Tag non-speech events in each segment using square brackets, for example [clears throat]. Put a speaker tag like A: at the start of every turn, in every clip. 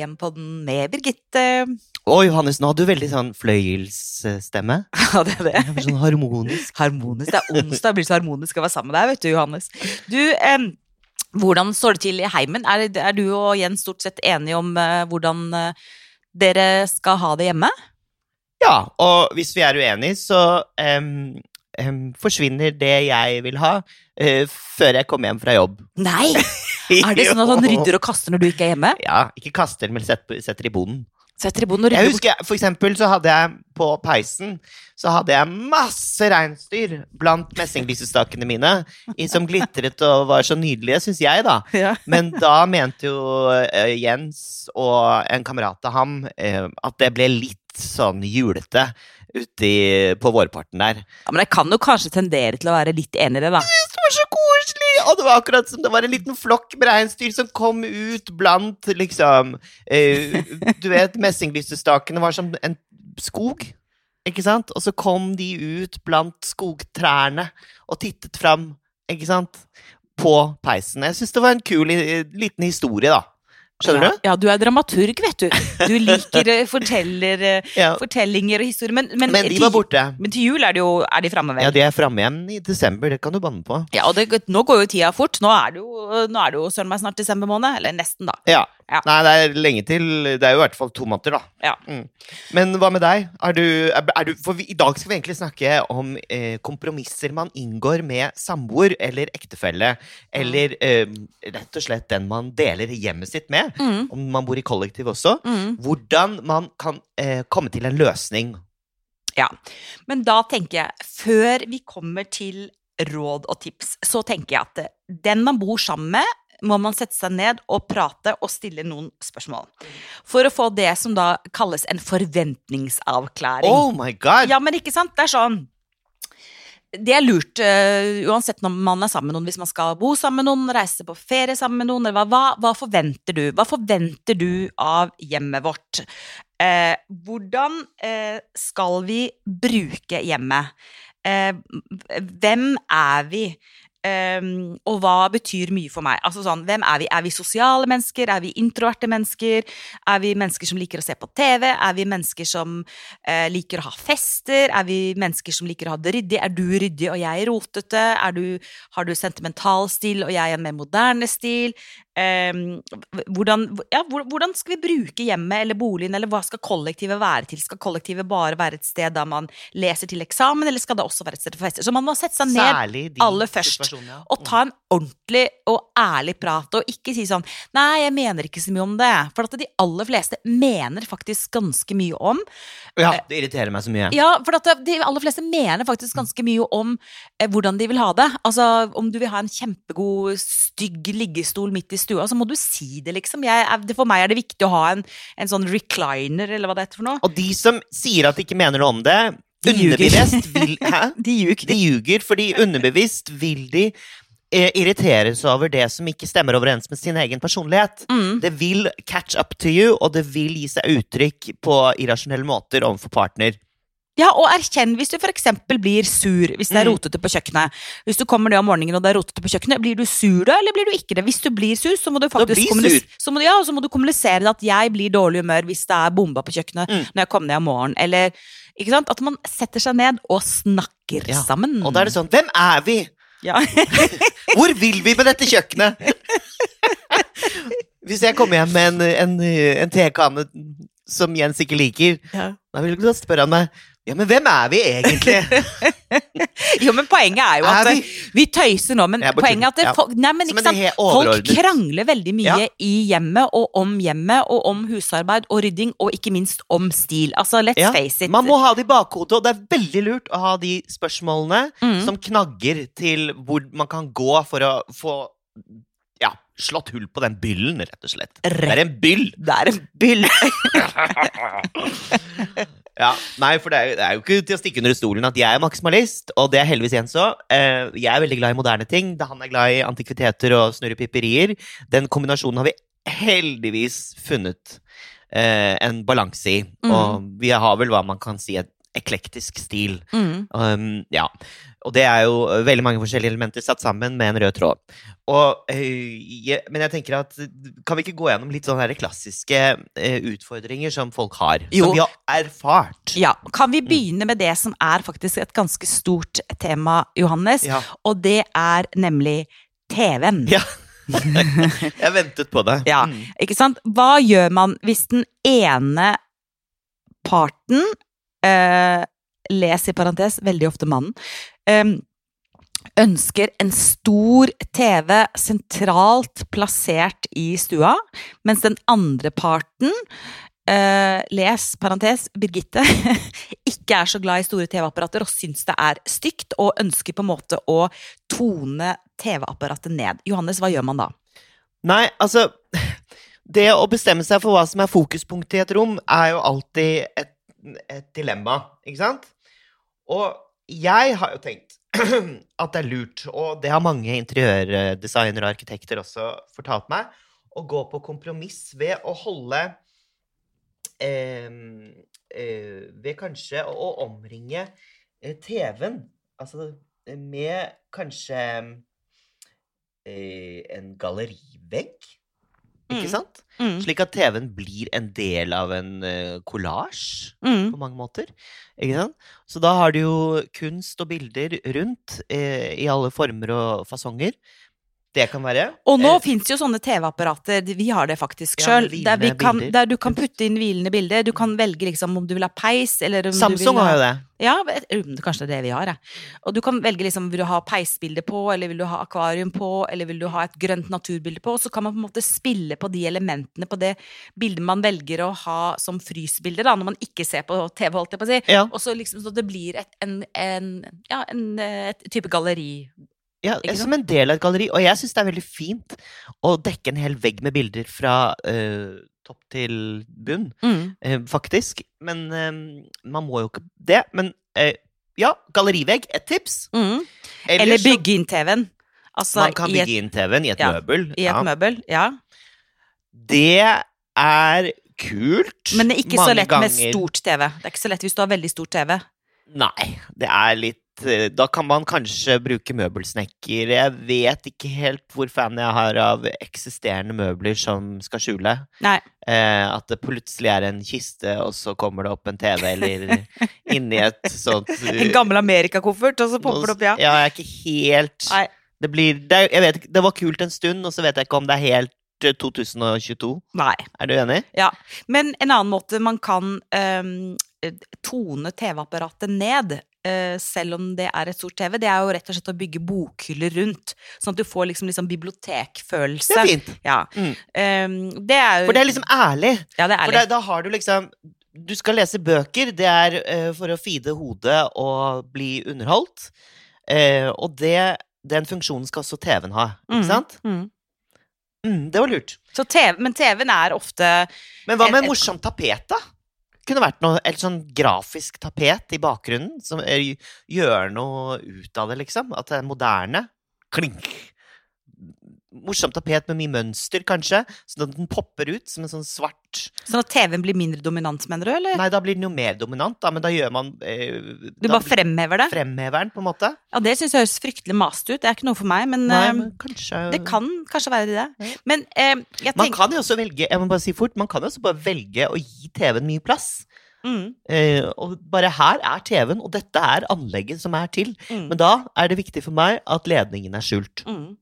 A: Hjem-podden med Birgitte.
B: Å, Johannes, nå hadde du veldig sånn fløyelsstemme. [laughs]
A: Ja, det er det.
B: Sånn harmonisk.
A: Harmonisk. Det er onsdag, det blir så harmonisk å være sammen med deg, vet du, Johannes. Du, eh, hvordan står det til i heimen? Er, er du og Jens stort sett enige om eh, hvordan eh, dere skal ha det hjemme?
B: Ja, og hvis vi er uenige, så forsvinner det jeg vil ha, eh, før jeg kommer hjem fra jobb.
A: Nei! [laughs] [laughs] Er det sånn at han rydder og kaster når du ikke er hjemme?
B: Ja, ikke kaster, men setter, setter i boden.
A: Setter i boden og rydder Jeg
B: husker, For eksempel så hadde jeg på peisen så hadde jeg masse reinsdyr blant messinglysestakene mine, som glitret og var så nydelige, syns jeg, da.
A: Ja.
B: Men da mente jo eh, Jens og en kamerat av ham eh, at det ble litt sånn julete ute i- på vårparten der.
A: ja, Men jeg kan jo kanskje tendere til å være litt enig i det, da.
B: Det var så! Og det var akkurat som det var en liten flokk med reinsdyr som kom ut blant liksom eh, Du vet, messinglysestakene var som en skog. Ikke sant? Og så kom de ut blant skogtrærne og tittet fram, ikke sant? På peisen. Jeg syns det var en kul eh, liten historie, da. Skjønner du?
A: Ja, du er dramaturg, vet du. Du liker eh, forteller, eh,
B: Ja.
A: fortellinger og historier. Men, men,
B: Men de
A: til-
B: var borte.
A: Men til jul er, de jo, er de framme, vel?
B: Ja, de er framme igjen i desember, det kan du banne på.
A: Ja, og det, nå går jo tida fort. Nå er det jo, nå er det jo søren meg snart desember måned. Eller nesten, da.
B: Ja.
A: Ja.
B: Nei, det er lenge til. Det er jo i hvert fall to måneder, da.
A: Ja.
B: Mm. Men hva med deg? Er du, er, du, for vi, I dag skal vi egentlig snakke om eh, kompromisser man inngår med samboer eller ektefelle. Eller eh, rett og slett den man deler hjemmet sitt med,
A: Mm.
B: om man bor i kollektiv også.
A: Mm.
B: Hvordan man kan eh, komme til en løsning. Ja.
A: Men da tenker jeg, før vi kommer til råd og tips, så tenker jeg at eh, den man bor sammen med, må man sette seg ned og prate og stille noen spørsmål. For å få det som da kalles en forventningsavklaring.
B: Oh my god!
A: Ja, men ikke sant? Det er sånn Det er lurt, uh, uansett når man er sammen med noen, hvis man skal bo sammen med noen, reise på ferie sammen med noen, eller hva, hva, forventer du? Hva forventer du av hjemmet vårt? Uh, hvordan uh, skal vi bruke hjemmet? Hvem er vi? Um, og hva betyr mye for meg? Altså sånn, hvem Er vi Er vi sosiale mennesker? Er vi introverte mennesker? Er vi mennesker som liker å se på TV? Er vi mennesker som uh, liker å ha fester? Er vi mennesker som liker å ha det ryddig? Er du ryddig og jeg rotete? Du, har du sentimental stil og jeg en mer moderne stil? Um, hvordan, ja, hvordan skal vi bruke hjemmet eller boligen, eller hva skal kollektivet være til? Skal kollektivet bare være et sted der man leser til eksamen, eller skal det også være et sted for fester? Så man må sette seg ned aller først,
B: ja.
A: og ta en ordentlig og ærlig prat, og ikke si sånn Nei, jeg mener ikke så mye om det. For at de aller fleste mener faktisk ganske mye om
B: Ja, det irriterer meg så mye.
A: Ja, for at de aller fleste mener faktisk ganske mye om eh, hvordan de vil ha det. Altså, om du vil ha en kjempegod, stygg liggestol midt i stua, så må du si det, liksom. Jeg, for meg er det viktig å ha en, en sånn recliner, eller hva det heter for noe.
B: Og de som sier at de ikke mener noe om det,
A: De
B: underbevisst vil [laughs] Hæ?
A: De ljuger.
B: De ljuger, fordi underbevisst vil de eh, irritere seg over det som ikke stemmer overens med sin egen personlighet.
A: Mm.
B: Det vil catch up to you, og det vil gi seg uttrykk på irrasjonelle måter overfor partner.
A: Ja, og erkjenn hvis du f.eks. blir sur hvis det er
B: Mm.
A: rotete på kjøkkenet. Hvis du kommer ned om morgenen og det er rotete på kjøkkenet, blir du sur da, eller blir du ikke det? Hvis du blir sur, så må du faktisk kommunis-. Så må du, ja, så må du kommunisere at jeg blir dårlig humør hvis det er bomba på kjøkkenet
B: Mm.
A: når jeg kommer ned om morgenen. Eller ikke sant? At man setter seg ned og snakker
B: Ja,
A: sammen.
B: Og da er det sånn Hvem er vi?
A: ja. [laughs]
B: Hvor vil vi med dette kjøkkenet? [laughs] Hvis jeg kommer hjem med en, en, en tekanne som Jens ikke liker,
A: Ja.
B: da vil du spørre han meg Ja, men hvem er vi egentlig? [laughs]
A: Jo, men poenget er jo
B: Er
A: at
B: vi?
A: vi tøyser nå, men poenget er at det,
B: ja.
A: folk, nei, men ikke sant? folk krangler veldig mye
B: Ja.
A: i hjemmet og om hjemmet og om husarbeid og rydding, og ikke minst om stil. Altså, let's
B: Ja,
A: face it.
B: Man må ha det i bakhodet, og det er veldig lurt å ha de spørsmålene
A: Mm.
B: som knagger til hvor man kan gå for å få slått hull på den byllen, rett og slett. Det er en byll!
A: Det er en byll. [laughs]
B: Ja, nei, for det er, jo- det er jo ikke til å stikke under stolen at jeg er maksimalist, og det er heldigvis Jens òg. Eh, jeg er veldig glad i moderne ting. Han er glad i antikviteter og snurrepipperier. Den kombinasjonen har vi heldigvis funnet eh, en balanse i.
A: Mm.
B: Og vi har vel hva man kan si et, eklektisk stil.
A: Mm.
B: Um, ja. Og det er jo eh, veldig mange forskjellige elementer satt sammen med en rød tråd. Og, eh, jeg, men jeg tenker at kan vi ikke gå gjennom litt sånne klassiske eh, utfordringer som folk har?
A: Jo.
B: Som vi har erfart.
A: Ja. Kan vi begynne med det som er faktisk et ganske stort tema, Johannes?
B: Ja.
A: Og det er nemlig TV-en.
B: Ja. [laughs] jeg ventet på det.
A: Ja.
B: Mm.
A: Ikke sant? Hva gjør man hvis den ene parten eh, Les i parentes, veldig ofte mannen. eh, ønsker en stor TV sentralt plassert i stua, mens den andre parten eh, les, parentes, Birgitte, [laughs] ikke er så glad i store TV-apparater og syns det er stygt, og ønsker på en måte å tone TV-apparatet ned. Johannes, hva gjør man da?
B: Nei, altså Det å bestemme seg for hva som er fokuspunktet i et rom, er jo alltid et, et dilemma, ikke sant? Og jeg har jo tenkt [clears throat] at det er lurt, og det har mange interiørdesignere og arkitekter også fortalt meg, å gå på kompromiss ved å holde eh, eh, Ved kanskje å, omringe eh, TV-en, altså med kanskje eh, en gallerivegg. Ikke
A: Mm.
B: sant?
A: Mm,
B: Slik at TV-en blir en del av en kollasj
A: mm.
B: på mange måter. Ikke sant? Så da har du jo kunst og bilder rundt eh, i alle former og fasonger. Det kan være.
A: Og nå
B: Eh,
A: fins jo sånne TV-apparater, vi har det faktisk sjøl,
B: ja,
A: der, der du kan putte inn hvilende bilder. Du kan velge liksom om du vil ha peis, eller om
B: Samsung
A: du vil ha
B: har jo det.
A: Ja, um, kanskje det er det vi har, ja. Og du kan velge liksom, vil du ha peisbilde på, eller vil du ha akvarium på, eller vil du ha et grønt naturbilde på, og så kan man på en måte spille på de elementene på det bildet man velger å ha som frysbilde, da, når man ikke ser på TV, holdt jeg på å si.
B: Ja,
A: Og så liksom så det blir et, en, en, ja, en, eh, et type galleri.
B: Ja som en del av et galleri. Og jeg syns det er veldig fint å dekke en hel vegg med bilder fra uh, topp til bunn,
A: Mm.
B: uh, faktisk. Men uh, man må jo ikke det. Men eh, ja, gallerivegg, et tips.
A: Mm. Eller,
B: Eller
A: bygge inn TV-en. Altså
B: Man kan bygge inn TV-en i et
A: Ja,
B: møbel.
A: i et
B: ja.
A: møbel. Ja.
B: Det er kult.
A: Men det er ikke så
B: lett
A: lett med stort TV. Det er ikke så lett hvis du har veldig stort TV.
B: Nei, det er litt Da kan man kanskje bruke møbelsnekker. Jeg vet ikke helt hvor fan jeg har av eksisterende møbler som skal skjule.
A: Nei.
B: Eh, at det plutselig er en kiste, og så kommer det opp en TV, eller [laughs] inni et sånt eh,
A: En gammel Amerikakoffert, og så popper det opp, ja.
B: Ja, jeg er ikke helt
A: Nei.
B: Det blir det, Jeg vet det var kult en stund, og så vet jeg ikke om det er helt eh, 2022.
A: Nei.
B: Er du enig? Ja.
A: Men en annen måte man kan eh, tone TV-apparatet ned, eh, selv om det er et stort TV, det er jo rett og slett å bygge bokhyller rundt. Sånn at du får liksom, liksom
B: Det er fint.
A: Ja.
B: Mm.
A: Ehm, det er jo
B: For det er liksom ærlig.
A: Ja, det er
B: For
A: ærlig.
B: da, da har du liksom Du skal lese bøker. Det er uh, for å feede hodet og bli underholdt. Uh, og det, den funksjonen skal også TV-en ha, ikke
A: Mm,
B: sant?
A: Mm.
B: Mm, det var lurt.
A: Så TV, men TV-en er ofte
B: Men hva med
A: et-
B: morsomt tapet, da? Kunne vært noe et sånn grafisk tapet i bakgrunnen som gjør noe ut av det, liksom. At det er moderne. Klink! Morsomt tapet med mye mønster, kanskje, sånn at den popper ut som en sånn svart
A: Sånn at TV-en blir mindre dominant, mener du, eller?
B: Nei, da blir den jo mer dominant, da, men da gjør man eh,
A: Du bare fremhever det?
B: fremhever den, på en måte.
A: Ja, det syns jeg høres fryktelig mast ut. Det er ikke noe for meg, men,
B: Nei,
A: eh,
B: men kanskje
A: det kan kanskje være det.
B: Ja.
A: Men eh, jeg
B: Man kan jo også velge jeg må bare si fort, man kan jo også bare velge å gi TV-en mye plass.
A: mm,
B: Uh, og bare her er TV-en, og dette er anlegget som er til.
A: mm,
B: Men da er det viktig for meg at ledningen er skjult.
A: mm.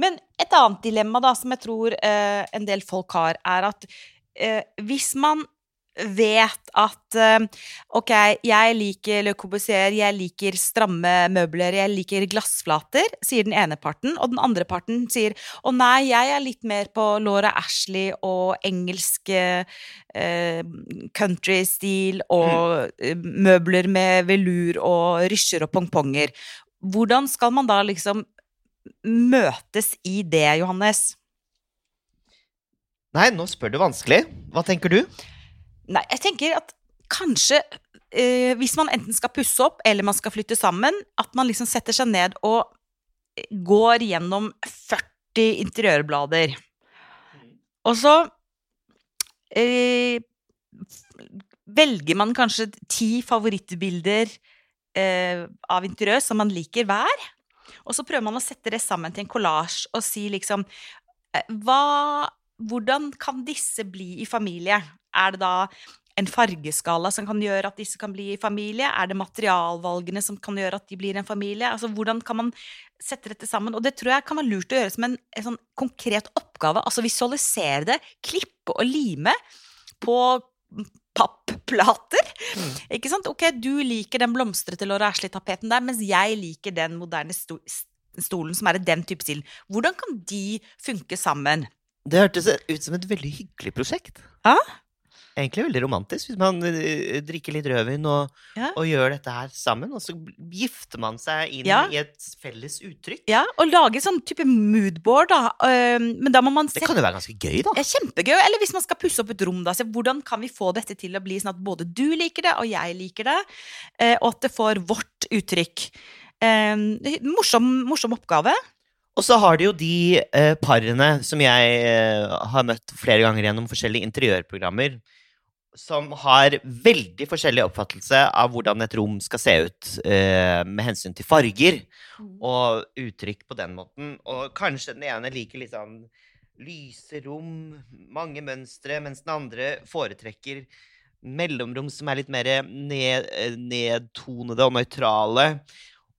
A: Men et annet dilemma da, som jeg tror eh, en del folk har, er at eh, hvis man vet at eh, ok, jeg liker Le Corbusier, jeg liker stramme møbler, jeg liker glassflater, sier den ene parten, og den andre parten sier å nei, jeg er litt mer på Laura Ashley og engelsk eh, countrystil og mm. møbler med velur og rysjer og pongponger. Hvordan skal man da liksom møtes i det, Johannes?
B: Nei, nå spør du vanskelig. Hva tenker du?
A: Nei, jeg tenker at kanskje eh, hvis man enten skal pusse opp eller man skal flytte sammen, at man liksom setter seg ned og går gjennom 40 interiørblader. Og så eh, velger man kanskje ti favorittbilder eh, av interiør som man liker hver. Og så prøver man å sette det sammen til en kollasj og si liksom eh, hva, Hvordan kan disse bli i familie? Er det da en fargeskala som kan gjøre at disse kan bli i familie? Er det materialvalgene som kan gjøre at de blir en familie? Altså, Hvordan kan man sette dette sammen? Og det tror jeg kan være lurt å gjøre som en, en sånn konkret oppgave. Altså visualisere det, klippe og lime på papplater.
B: Mm.
A: Ikke sant? Ok, du liker den blomstrete Laura Ashley-tapeten der, mens jeg liker den moderne sto stolen som er i den type stil. Hvordan kan de funke sammen?
B: Det hørtes ut som et veldig hyggelig prosjekt.
A: Ja.
B: Egentlig veldig romantisk, hvis man eh, drikker litt rødvin og,
A: Ja.
B: og gjør dette her sammen. Og så gifter man seg inn
A: Ja.
B: i et felles uttrykk.
A: Ja, og lage sånn type moodboard, da. Men da må man
B: Det kan jo være ganske gøy, da.
A: Ja, kjempegøy. Eller hvis man skal pusse opp et rom, da. Se hvordan kan vi få dette til å bli sånn at både du liker det, og jeg liker det, eh, og at det får vårt uttrykk. Morsom, morsom oppgave.
B: Og så har du jo de eh, parene som jeg eh, har møtt flere ganger gjennom forskjellige interiørprogrammer, som har veldig forskjellig oppfattelse av hvordan et rom skal se ut eh, med hensyn til farger og uttrykk på den måten. Og kanskje den ene liker litt sånn lyse rom, mange mønstre, mens den andre foretrekker mellomrom som er litt mer ned, eh, nedtonede og nøytrale.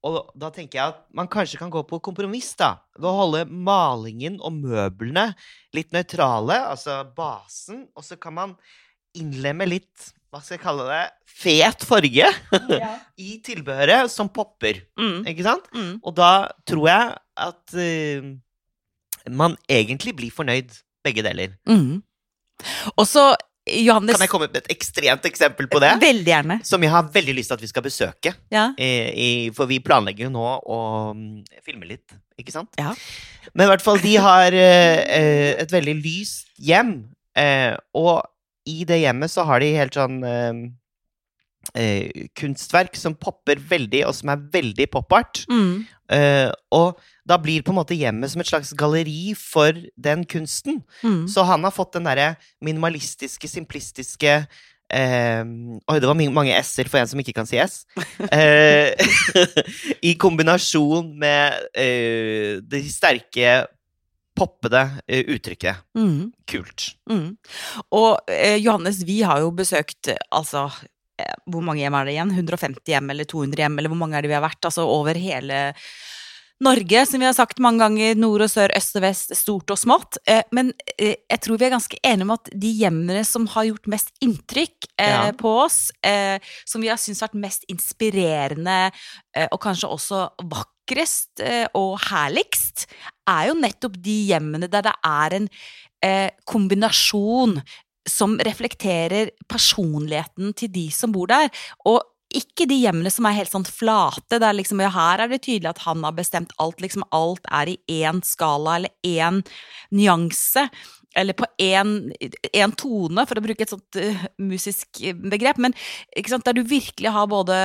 B: Og da tenker jeg at man kanskje kan gå på kompromiss, da. Ved å holde malingen og møblene litt nøytrale, altså basen, og så kan man innlemme litt hva skal jeg kalle det fet farge [laughs] i tilbehøret som popper.
A: Mm,
B: Ikke sant?
A: mm.
B: Og da tror jeg at uh, man egentlig blir fornøyd, begge deler.
A: Mm. Og så, Johannes
B: Kan jeg komme med et ekstremt eksempel på det?
A: Veldig gjerne.
B: Som jeg har veldig lyst til at vi skal besøke.
A: Ja.
B: I, for vi planlegger jo nå å mm, filme litt, ikke sant?
A: Ja.
B: Men i hvert fall, de har eh, et veldig lyst hjem. Uh, og i det hjemmet så har de helt sånn eh, eh, kunstverk som popper veldig, og som er veldig pop-art.
A: Mm.
B: Eh, og da blir på en måte hjemmet som et slags galleri for den kunsten.
A: Mm.
B: Så han har fått den derre minimalistiske, simplistiske eh, Oi, det var mange s-er for en som ikke kan si s. [laughs] Eh, [laughs] I kombinasjon med eh, de sterke, poppede eh, uttrykket.
A: Mm.
B: Kult.
A: Mm. Og eh, Johannes, vi har jo besøkt altså eh, Hvor mange hjem er det igjen? 150 hjem eller 200 hjem, eller hvor mange er det vi har vært? Altså over hele Norge, som vi har sagt mange ganger. Nord og sør, øst og vest, stort og smått. Eh, men eh, jeg tror vi er ganske enige om at de hjemmene som har gjort mest inntrykk eh,
B: Ja.
A: på oss, eh, som vi har syntes har vært mest inspirerende, eh, og kanskje også vakrest og herligst, er jo nettopp de hjemmene der det er en eh, kombinasjon som reflekterer personligheten til de som bor der. Og ikke de hjemmene som er helt sånn flate, der liksom, ja, her er det tydelig at han har bestemt alt, liksom alt er i én skala eller én nyanse. Eller på én tone, for å bruke et sånt uh, musisk begrep. Men der du virkelig har både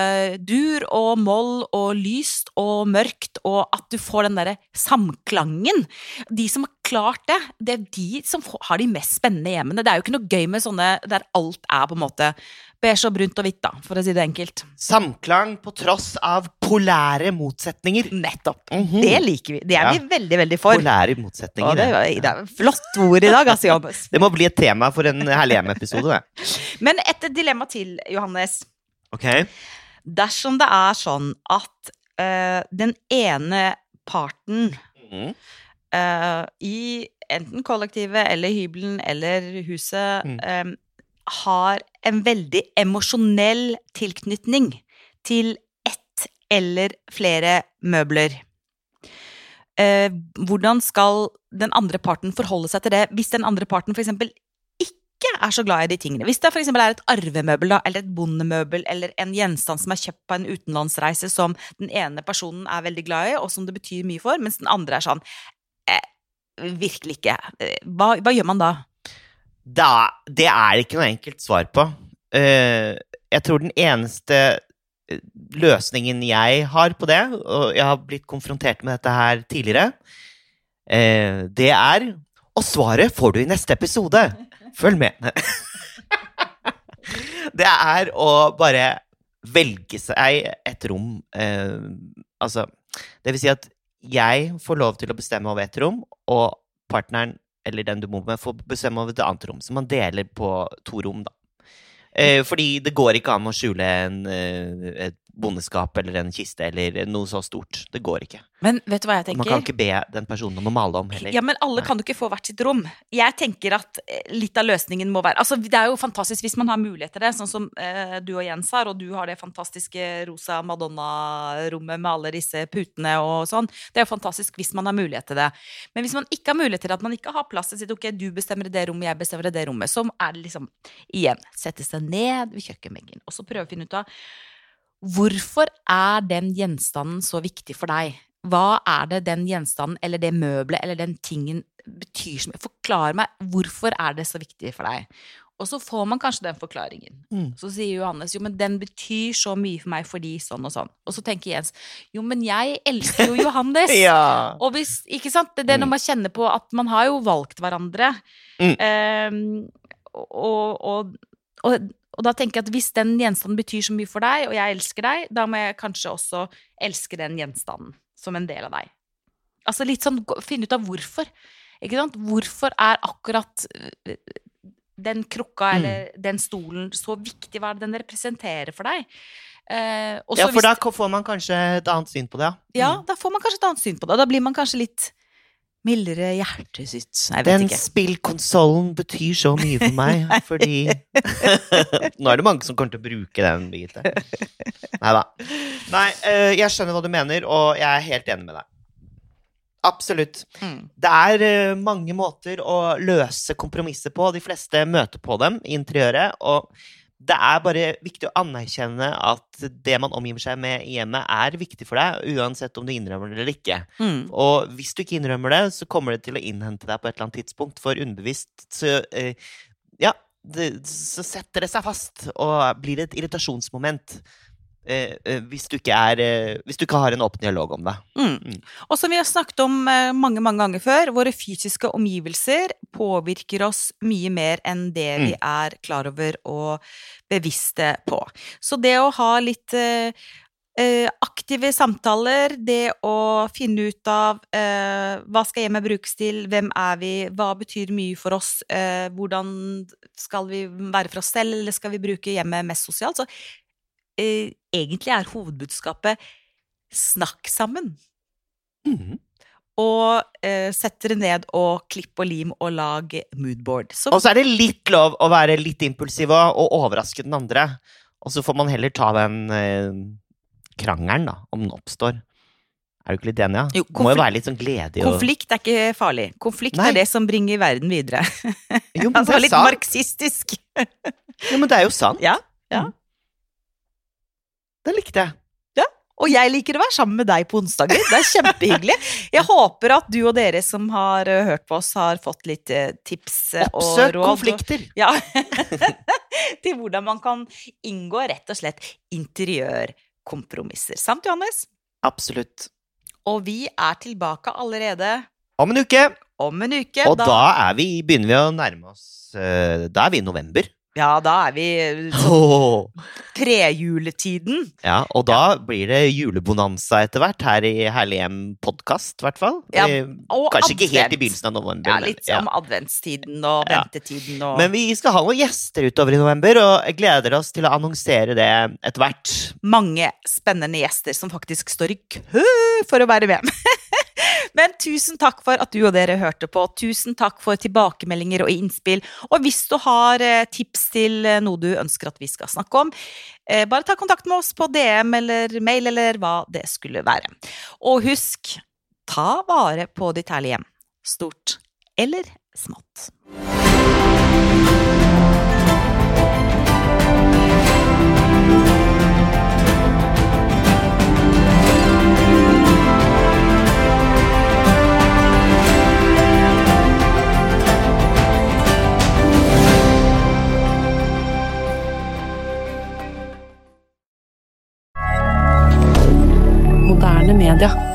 A: dur og moll og lyst og mørkt, og at du får den derre samklangen. De som har klart det, det er de som har de mest spennende hjemmene. Det er jo ikke noe gøy med sånne der alt er på en måte beige og brunt og hvitt, da, for å si det enkelt.
B: Samklang på tross av polære motsetninger.
A: Nettopp.
B: Mhm.
A: Det liker vi. Det er
B: Ja.
A: vi veldig, veldig for.
B: Polære motsetninger.
A: Det,
B: det.
A: er et flott ord i dag, altså. [laughs]
B: Det må bli et tema for en Herlig hjem-episode, det.
A: Men et dilemma til, Johannes.
B: Ok?
A: Dersom det er sånn at uh, den ene parten
B: mm.
A: uh, i enten kollektivet eller hybelen eller huset
B: Mm.
A: eh, har en veldig emosjonell tilknytning til ett eller flere møbler. Eh, hvordan skal den andre parten forholde seg til det hvis den andre parten f.eks. ikke er så glad i de tingene? Hvis det f.eks. er et arvemøbel da, eller et bondemøbel eller en gjenstand som er kjøpt på en utenlandsreise som den ene personen er veldig glad i, og som det betyr mye for, mens den andre er sånn eh, Virkelig ikke. Eh, Hva, hva gjør man da?
B: Da, det er ikke noe enkelt svar på. Eh, jeg tror den eneste eh, løsningen jeg har på det, og jeg har blitt konfrontert med dette her tidligere, eh, det er Og svaret får du i neste episode! Følg med. [laughs] Det er å bare velge seg et rom. Altså, det vil si at jeg får lov til å bestemme over et rom, og partneren eller den du bor med, får bestemme over et annet rom. Så man deler på to rom, da. Eh, fordi det går ikke an å skjule en, eh, et bondeskap eller en kiste eller noe så stort. Det går ikke.
A: Men vet du hva jeg
B: tenker? Man kan ikke be den personen om å male om heller.
A: Ja, men alle kan jo ikke få hvert sitt rom. Jeg tenker at eh, litt av løsningen må være Altså, det er jo fantastisk hvis man har mulighet til det, sånn som eh, du og Jens har, og du har det fantastiske rosa Madonna-rommet med alle disse putene og sånn. Det er jo fantastisk hvis man har mulighet til det. Men hvis man ikke har mulighet til det, at man ikke har plass til å si ok, du bestemmer i det rommet, jeg bestemmer i det rommet, så er det liksom igjen sette seg ned ved kjøkkenbenken og så prøve å finne ut av Hvorfor er den gjenstanden så viktig for deg? Hva er det den gjenstanden eller det møbelet eller den tingen betyr mye? Forklar meg, hvorfor er det så viktig for deg? Og så får man kanskje den forklaringen.
B: Mm.
A: Så sier Johannes jo, men den betyr så mye for meg fordi sånn og sånn. Og så tenker Jens jo, men jeg elsker jo Johannes. [laughs]
B: Ja.
A: Og hvis, ikke sant, det er når
B: Mm.
A: man kjenner på at man har jo valgt hverandre.
B: Mm.
A: Um, og, og, og, og da tenker jeg at hvis den gjenstanden betyr så mye for deg, og jeg elsker deg, da må jeg kanskje også elske den gjenstanden som en del av deg. Altså litt sånn, finne ut av hvorfor. Ikke sant? Hvorfor er akkurat øh, den krukka
B: Mm.
A: eller den stolen så viktig? Hva er det den representerer for deg? Eh,
B: ja, for
A: hvis-
B: da får man kanskje et annet syn på det, ja.
A: ja,
B: Mm.
A: da får man kanskje et annet syn på det. Da blir man kanskje litt mildere hjertet sitt. Nei, jeg vet
B: Den
A: ikke.
B: spillkonsollen betyr så mye for meg, [laughs] fordi [laughs] Nå er det mange som kommer til å bruke den, Birgitte. Nei da. Nei, eh, jeg skjønner hva du mener, og jeg er helt enig med deg. Absolutt.
A: Mm.
B: Det er eh, mange måter å løse kompromisser på. De fleste møter på dem i interiøret. Og det er bare viktig å anerkjenne at det man omgir seg med i hjemmet, er viktig for deg, uansett om du innrømmer det eller ikke.
A: Mm.
B: Og hvis du ikke innrømmer det, så kommer det til å innhente deg på et eller annet tidspunkt. For underbevisst så eh, Ja, det, så setter det seg fast, og blir et irritasjonsmoment. Eh, eh, hvis, du ikke er, eh, hvis du ikke har en åpen dialog om det.
A: Mm.
B: Mm.
A: Og som vi har snakket om mange mange ganger før, våre fysiske omgivelser påvirker oss mye mer enn det vi
B: Mm.
A: er klar over og bevisste på. Så det å ha litt aktive samtaler, det å finne ut av eh, hva skal hjemmet brukes til, hvem er vi, hva betyr mye for oss, eh, hvordan skal vi være for oss selv, eller skal vi bruke hjemmet mest sosialt? Så eh, egentlig er hovedbudskapet snakk sammen.
B: Mhm.
A: Og eh, sett dere ned og klipp og lim og lag moodboard. Så
B: Og så er det litt lov å være litt impulsiv og, og overraske den andre. Og så får man heller ta den eh, krangelen, da, om den oppstår. Er du ikke litt enig? Ja?
A: Jo,
B: det må jo være litt sånn glede
A: konflikt er ikke farlig. Konflikt
B: Nei.
A: er det som bringer verden videre.
B: Jo, men [laughs]
A: altså
B: det er
A: litt
B: sant.
A: marxistisk.
B: Jo, men det er jo sant.
A: Ja, ja.
B: Det likte jeg.
A: Og jeg liker å være sammen med deg på onsdager. Det er kjempehyggelig. [laughs] Jeg håper at du og dere som har eh, hørt på oss, har fått litt eh, tips eh, og
B: Oppsøk
A: råd.
B: konflikter.
A: Ja. [laughs] Til hvordan man kan inngå rett og slett interiørkompromisser. Sant, Johannes?
B: Absolutt.
A: Og vi er tilbake allerede
B: Om en uke.
A: om en uke.
B: Og da er vi, begynner vi å nærme oss Da er vi i november.
A: Ja, da er vi sånn
B: Åh.
A: prejuletiden.
B: Ja, og da blir det julebonanza etter hvert her i Herlig hjem podkast, i hvert fall.
A: Ja,
B: Eh,
A: Og
B: Kanskje ikke helt i begynnelsen av november.
A: Ja,
B: litt
A: litt
B: ja.
A: adventstiden og ventetiden og
B: Men vi skal ha noen gjester utover i november, og jeg gleder oss til å annonsere det etter hvert.
A: mange spennende gjester som faktisk står i kø for å være med. [laughs] Men tusen takk for at du og dere hørte på. Tusen takk for tilbakemeldinger og innspill. Og hvis du har eh, tips til eh, noe du ønsker at vi skal snakke om, eh, bare ta kontakt med oss på DM eller mail eller hva det skulle være. Og husk, ta vare på ditt herlige hjem. Stort eller smått. moderne media.